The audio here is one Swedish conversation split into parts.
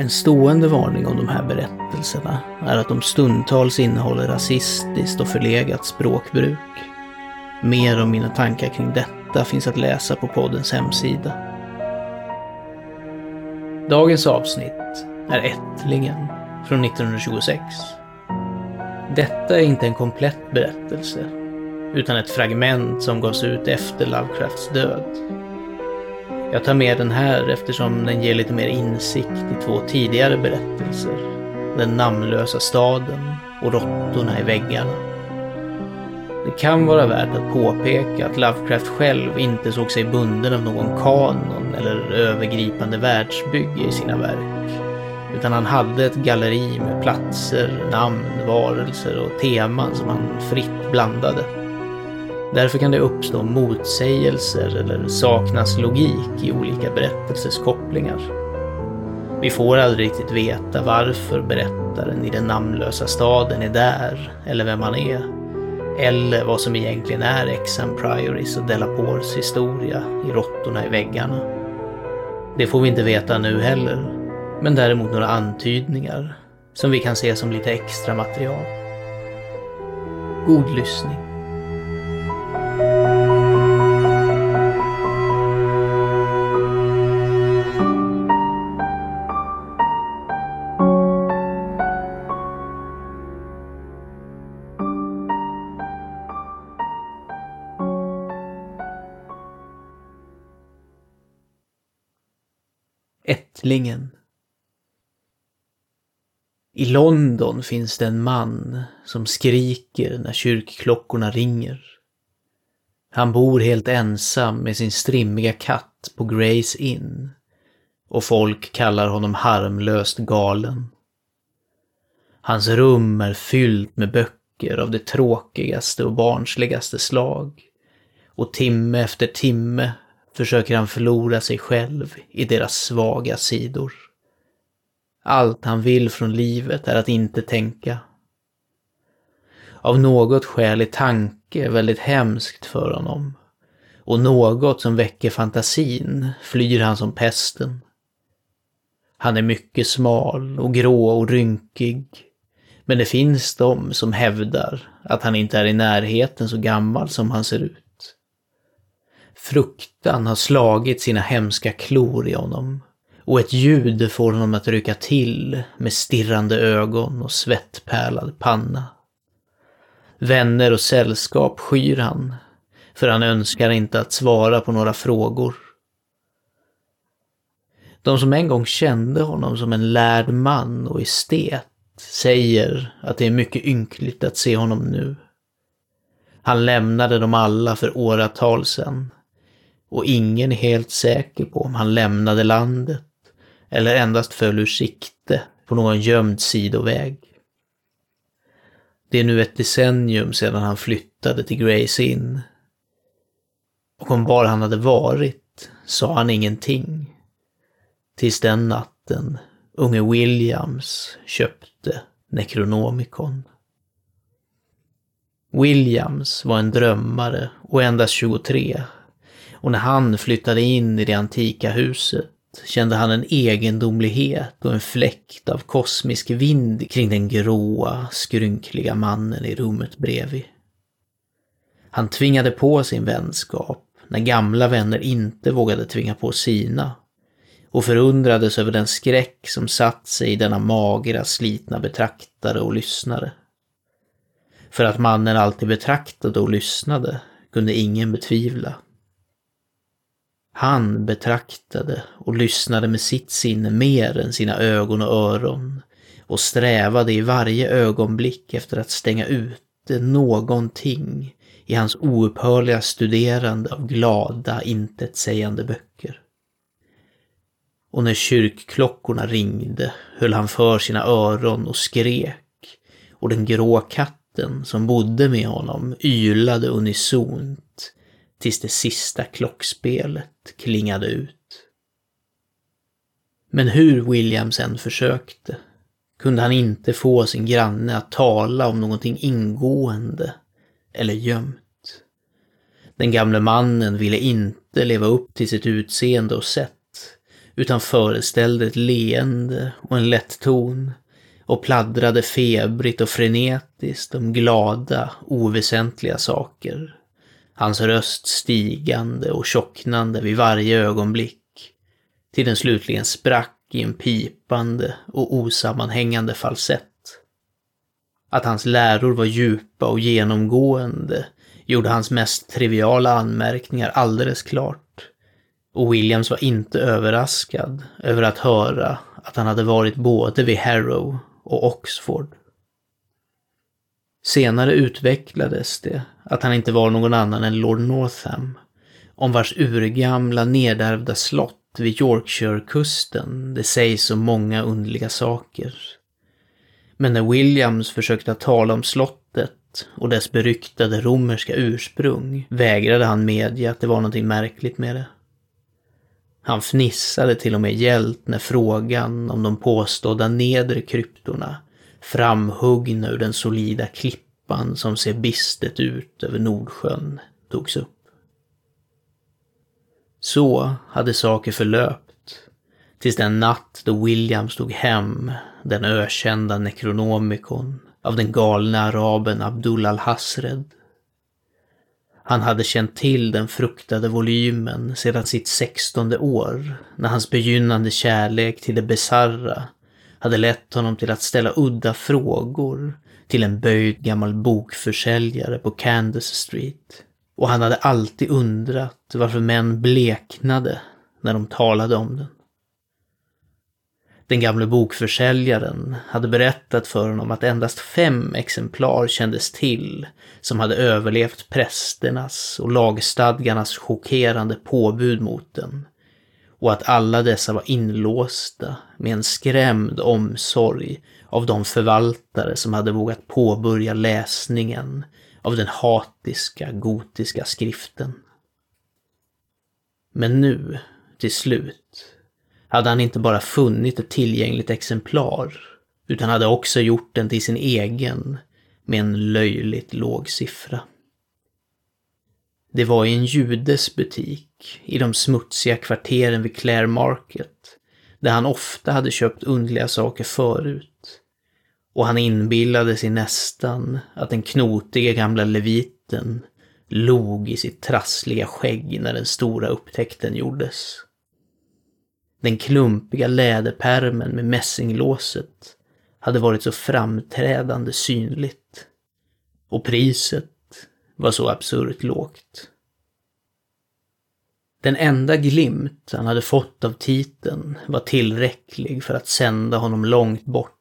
En stående varning om de här berättelserna är att de stundtals innehåller rasistiskt och förlegat språkbruk. Mer om mina tankar kring detta finns att läsa på poddens hemsida. Dagens avsnitt är Ättlingen från 1926. Detta är inte en komplett berättelse, utan ett fragment som gavs ut efter Lovecrafts död. Jag tar med den här eftersom den ger lite mer insikt i två tidigare berättelser. Den namnlösa staden och råttorna i väggarna. Det kan vara värt att påpeka att Lovecraft själv inte såg sig bunden av någon kanon eller övergripande världsbygge i sina verk. Utan han hade ett galleri med platser, namn, varelser och teman som han fritt blandade. Därför kan det uppstå motsägelser eller saknas logik i olika berättelsers kopplingar. Vi får aldrig riktigt veta varför berättaren i den namnlösa staden är där, eller vem han är. Eller vad som egentligen är Exam Prioris och Delapores historia i Råttorna i väggarna. Det får vi inte veta nu heller, men däremot några antydningar som vi kan se som lite extra material. God lyssning. Ättlingen I London finns det en man som skriker när kyrkklockorna ringer. Han bor helt ensam med sin strimmiga katt på Grays Inn och folk kallar honom harmlöst galen. Hans rum är fyllt med böcker av det tråkigaste och barnsligaste slag och timme efter timme försöker han förlora sig själv i deras svaga sidor. Allt han vill från livet är att inte tänka. Av något skäl är tanke väldigt hemskt för honom. Och något som väcker fantasin flyr han som pesten. Han är mycket smal och grå och rynkig. Men det finns de som hävdar att han inte är i närheten så gammal som han ser ut. Fruktan har slagit sina hemska klor i honom och ett ljud får honom att rycka till med stirrande ögon och svettpärlad panna. Vänner och sällskap skyr han, för han önskar inte att svara på några frågor. De som en gång kände honom som en lärd man och estet säger att det är mycket ynkligt att se honom nu. Han lämnade dem alla för åratal sedan och ingen är helt säker på om han lämnade landet eller endast föll ur sikte på någon gömd sidoväg. Det är nu ett decennium sedan han flyttade till Grays Inn. Och om var han hade varit sa han ingenting. Tills den natten unge Williams köpte Necronomicon. Williams var en drömmare och endast 23 och när han flyttade in i det antika huset kände han en egendomlighet och en fläkt av kosmisk vind kring den gråa, skrynkliga mannen i rummet bredvid. Han tvingade på sin vänskap när gamla vänner inte vågade tvinga på sina och förundrades över den skräck som satt sig i denna magra, slitna betraktare och lyssnare. För att mannen alltid betraktade och lyssnade kunde ingen betvivla. Han betraktade och lyssnade med sitt sinne mer än sina ögon och öron och strävade i varje ögonblick efter att stänga ute någonting i hans oupphörliga studerande av glada, intetsägande böcker. Och när kyrkklockorna ringde höll han för sina öron och skrek och den grå katten som bodde med honom ylade unisont tills det sista klockspelet klingade ut. Men hur Williams än försökte kunde han inte få sin granne att tala om någonting ingående eller gömt. Den gamle mannen ville inte leva upp till sitt utseende och sätt, utan föreställde ett leende och en lätt ton och pladdrade febrigt och frenetiskt om glada, oväsentliga saker. Hans röst stigande och tjocknande vid varje ögonblick, till den slutligen sprack i en pipande och osammanhängande falsett. Att hans läror var djupa och genomgående gjorde hans mest triviala anmärkningar alldeles klart. Och Williams var inte överraskad över att höra att han hade varit både vid Harrow och Oxford. Senare utvecklades det att han inte var någon annan än Lord Northam, om vars urgamla nedärvda slott vid Yorkshire-kusten det sägs så många underliga saker. Men när Williams försökte att tala om slottet och dess beryktade romerska ursprung vägrade han medge att det var någonting märkligt med det. Han fnissade till och med gällt när frågan om de påstådda nedre kryptorna, framhuggna ur den solida klippan som ser bistet ut över Nordsjön, togs upp. Så hade saker förlöpt, tills den natt då William stod hem, den ökända nekronomikon, av den galne araben Abdul al-Hasred. Han hade känt till den fruktade volymen sedan sitt sextonde år, när hans begynnande kärlek till det bisarra hade lett honom till att ställa udda frågor till en böjd gammal bokförsäljare på Candace Street. Och han hade alltid undrat varför män bleknade när de talade om den. Den gamle bokförsäljaren hade berättat för honom att endast fem exemplar kändes till som hade överlevt prästernas och lagstadgarnas chockerande påbud mot den. Och att alla dessa var inlåsta med en skrämd omsorg av de förvaltare som hade vågat påbörja läsningen av den hatiska gotiska skriften. Men nu, till slut, hade han inte bara funnit ett tillgängligt exemplar, utan hade också gjort den till sin egen med en löjligt låg siffra. Det var i en judes butik i de smutsiga kvarteren vid Clare Market, där han ofta hade köpt undliga saker förut. Och han inbillade sig nästan att den knotiga gamla leviten log i sitt trassliga skägg när den stora upptäckten gjordes. Den klumpiga läderpärmen med mässinglåset hade varit så framträdande synligt. Och priset var så absurt lågt. Den enda glimt han hade fått av titeln var tillräcklig för att sända honom långt bort.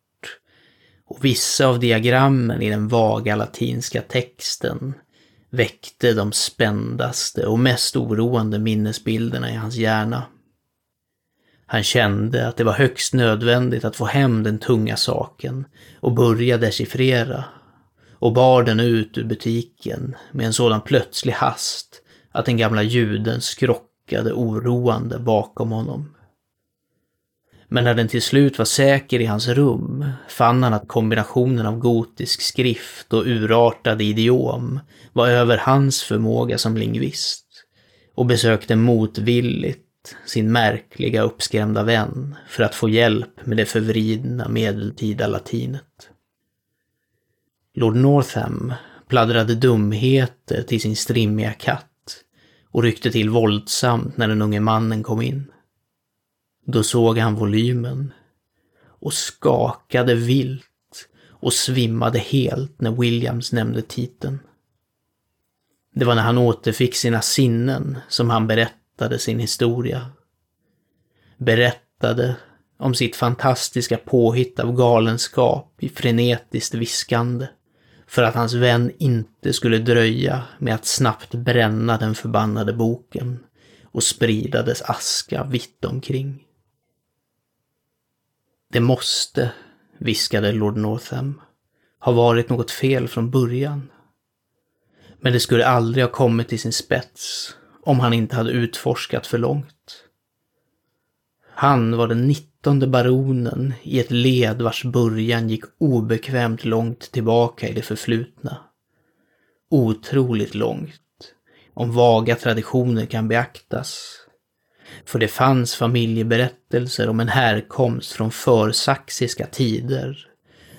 Och vissa av diagrammen i den vaga latinska texten väckte de spändaste och mest oroande minnesbilderna i hans hjärna. Han kände att det var högst nödvändigt att få hem den tunga saken och börja dechiffrera och bar den ut ur butiken med en sådan plötslig hast att den gamla juden skrockade oroande bakom honom. Men när den till slut var säker i hans rum fann han att kombinationen av gotisk skrift och urartade idiom var över hans förmåga som lingvist och besökte motvilligt sin märkliga uppskrämda vän för att få hjälp med det förvridna medeltida latinet. Lord Northam pladdrade dumheter till sin strimmiga katt och ryckte till våldsamt när den unge mannen kom in. Då såg han volymen och skakade vilt och svimmade helt när Williams nämnde titeln. Det var när han återfick sina sinnen som han berättade sin historia. Berättade om sitt fantastiska påhitt av galenskap i frenetiskt viskande. För att hans vän inte skulle dröja med att snabbt bränna den förbannade boken och sprida dess aska vitt omkring. Det måste, viskade Lord Northam, ha varit något fel från början. Men det skulle aldrig ha kommit till sin spets om han inte hade utforskat för långt. Han var den nittonde baronen i ett led vars början gick obekvämt långt tillbaka i det förflutna. Otroligt långt, om vaga traditioner kan beaktas. För det fanns familjeberättelser om en härkomst från försaxiska tider,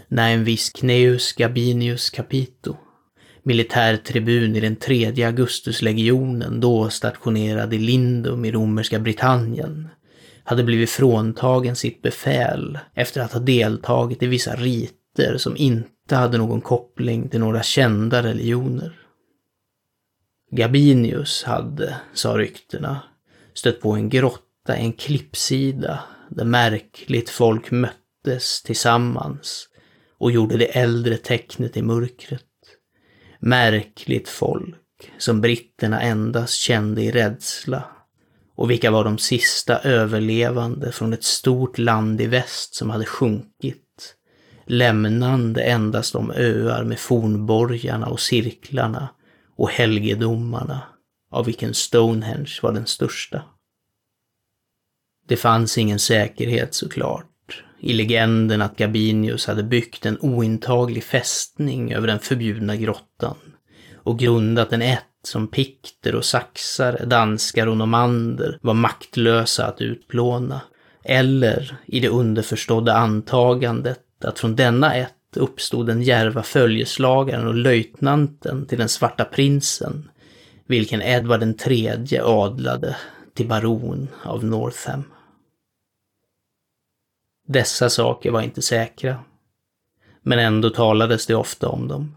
när en viss Cneus Gabinius Capito, militärtribun i den tredje Augustuslegionen, då stationerad i Lindum i romerska Britannien, hade blivit fråntagen sitt befäl efter att ha deltagit i vissa riter som inte hade någon koppling till några kända religioner. Gabinius hade, sa ryktena, stött på en grotta en klippsida där märkligt folk möttes tillsammans och gjorde det äldre tecknet i mörkret. Märkligt folk som britterna endast kände i rädsla och vilka var de sista överlevande från ett stort land i väst som hade sjunkit, lämnande endast de öar med fornborgarna och cirklarna och helgedomarna, av vilken Stonehenge var den största. Det fanns ingen säkerhet såklart i legenden att Gabinius hade byggt en ointaglig fästning över den förbjudna grottan och grundat en ätt som pikter och saxare, danskar och nomander var maktlösa att utplåna. Eller i det underförstådda antagandet att från denna ett uppstod den järva följeslagaren och löjtnanten till den svarta prinsen, vilken Edvard den tredje adlade till baron av Northam. Dessa saker var inte säkra, men ändå talades det ofta om dem.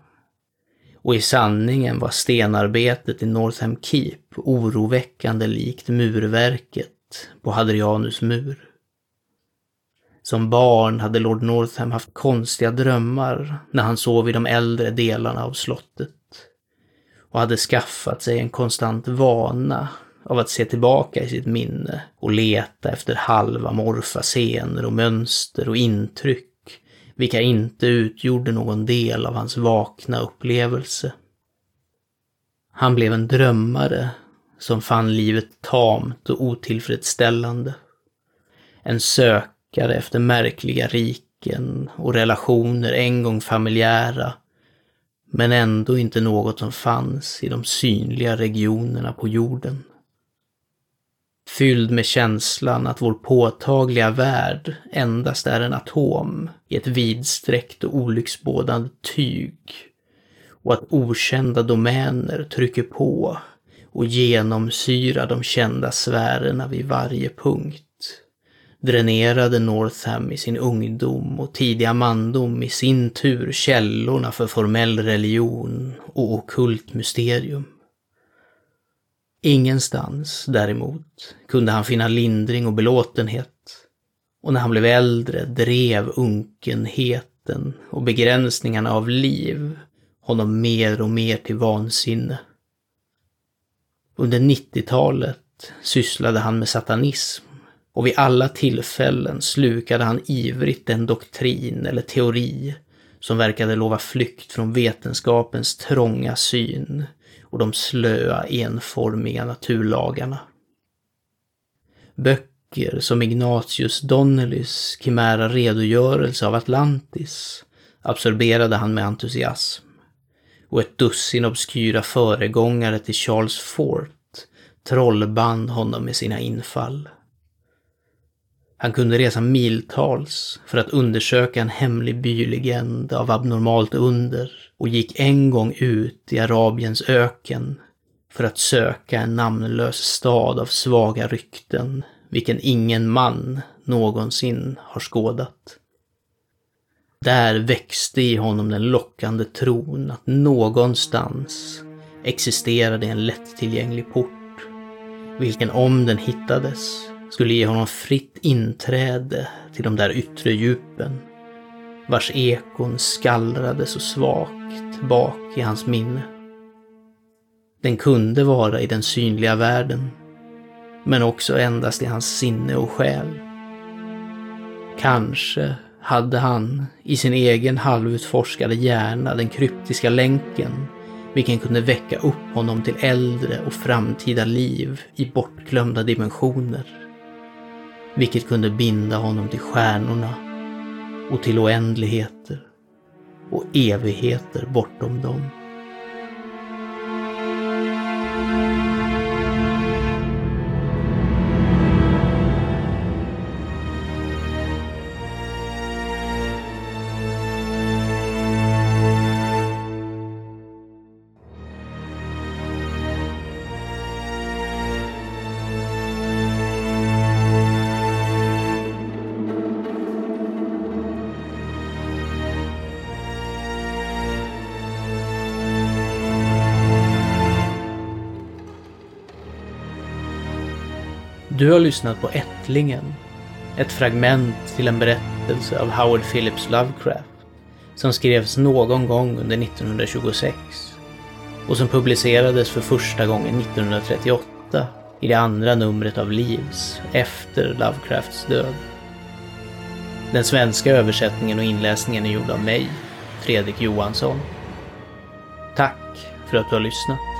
Och i sanningen var stenarbetet i Northam Keep oroväckande likt murverket på Hadrianus mur. Som barn hade Lord Northam haft konstiga drömmar när han sov i de äldre delarna av slottet och hade skaffat sig en konstant vana av att se tillbaka i sitt minne och leta efter halvamorfa scener och mönster och intryck vilka inte utgjorde någon del av hans vakna upplevelse. Han blev en drömmare som fann livet tamt och otillfredsställande. En sökare efter märkliga riken och relationer en gång familjära, men ändå inte något som fanns i de synliga regionerna på jorden. Fylld med känslan att vår påtagliga värld endast är en atom i ett vidsträckt och olycksbådande tyg och att okända domäner trycker på och genomsyrar de kända sfärerna vid varje punkt dränerade Northam i sin ungdom och tidiga mandom i sin tur källorna för formell religion och okult mysterium. Ingenstans, däremot, kunde han finna lindring och belåtenhet. Och när han blev äldre drev unkenheten och begränsningarna av liv honom mer och mer till vansinne. Under 90-talet sysslade han med satanism och vid alla tillfällen slukade han ivrigt den doktrin eller teori som verkade lova flykt från vetenskapens trånga syn och de slöa enformiga naturlagarna. Böcker som Ignatius Donnellys chimära redogörelse av Atlantis absorberade han med entusiasm. Och ett dussin obskyra föregångare till Charles Fort trollband honom med sina infall. Han kunde resa miltals för att undersöka en hemlig bylegend av abnormalt under och gick en gång ut i Arabiens öken för att söka en namnlös stad av svaga rykten, vilken ingen man någonsin har skådat. Där växte i honom den lockande tron att någonstans existerade en lättillgänglig port, vilken om den hittades skulle ge honom fritt inträde till de där yttre djupen, vars ekon skallrade så svagt bak i hans minne. Den kunde vara i den synliga världen, men också endast i hans sinne och själ. Kanske hade han i sin egen halvutforskade hjärna den kryptiska länken, vilken kunde väcka upp honom till äldre och framtida liv i bortglömda dimensioner. Vilket kunde binda honom till stjärnorna och till oändligheter och evigheter bortom dem. Du har lyssnat på Ättlingen, ett fragment till en berättelse av Howard Phillips Lovecraft, som skrevs någon gång under 1926 och som publicerades för första gången 1938 i det andra numret av Livs efter Lovecrafts död. Den svenska översättningen och inläsningen är gjord av mig, Fredrik Johansson. Tack för att du har lyssnat.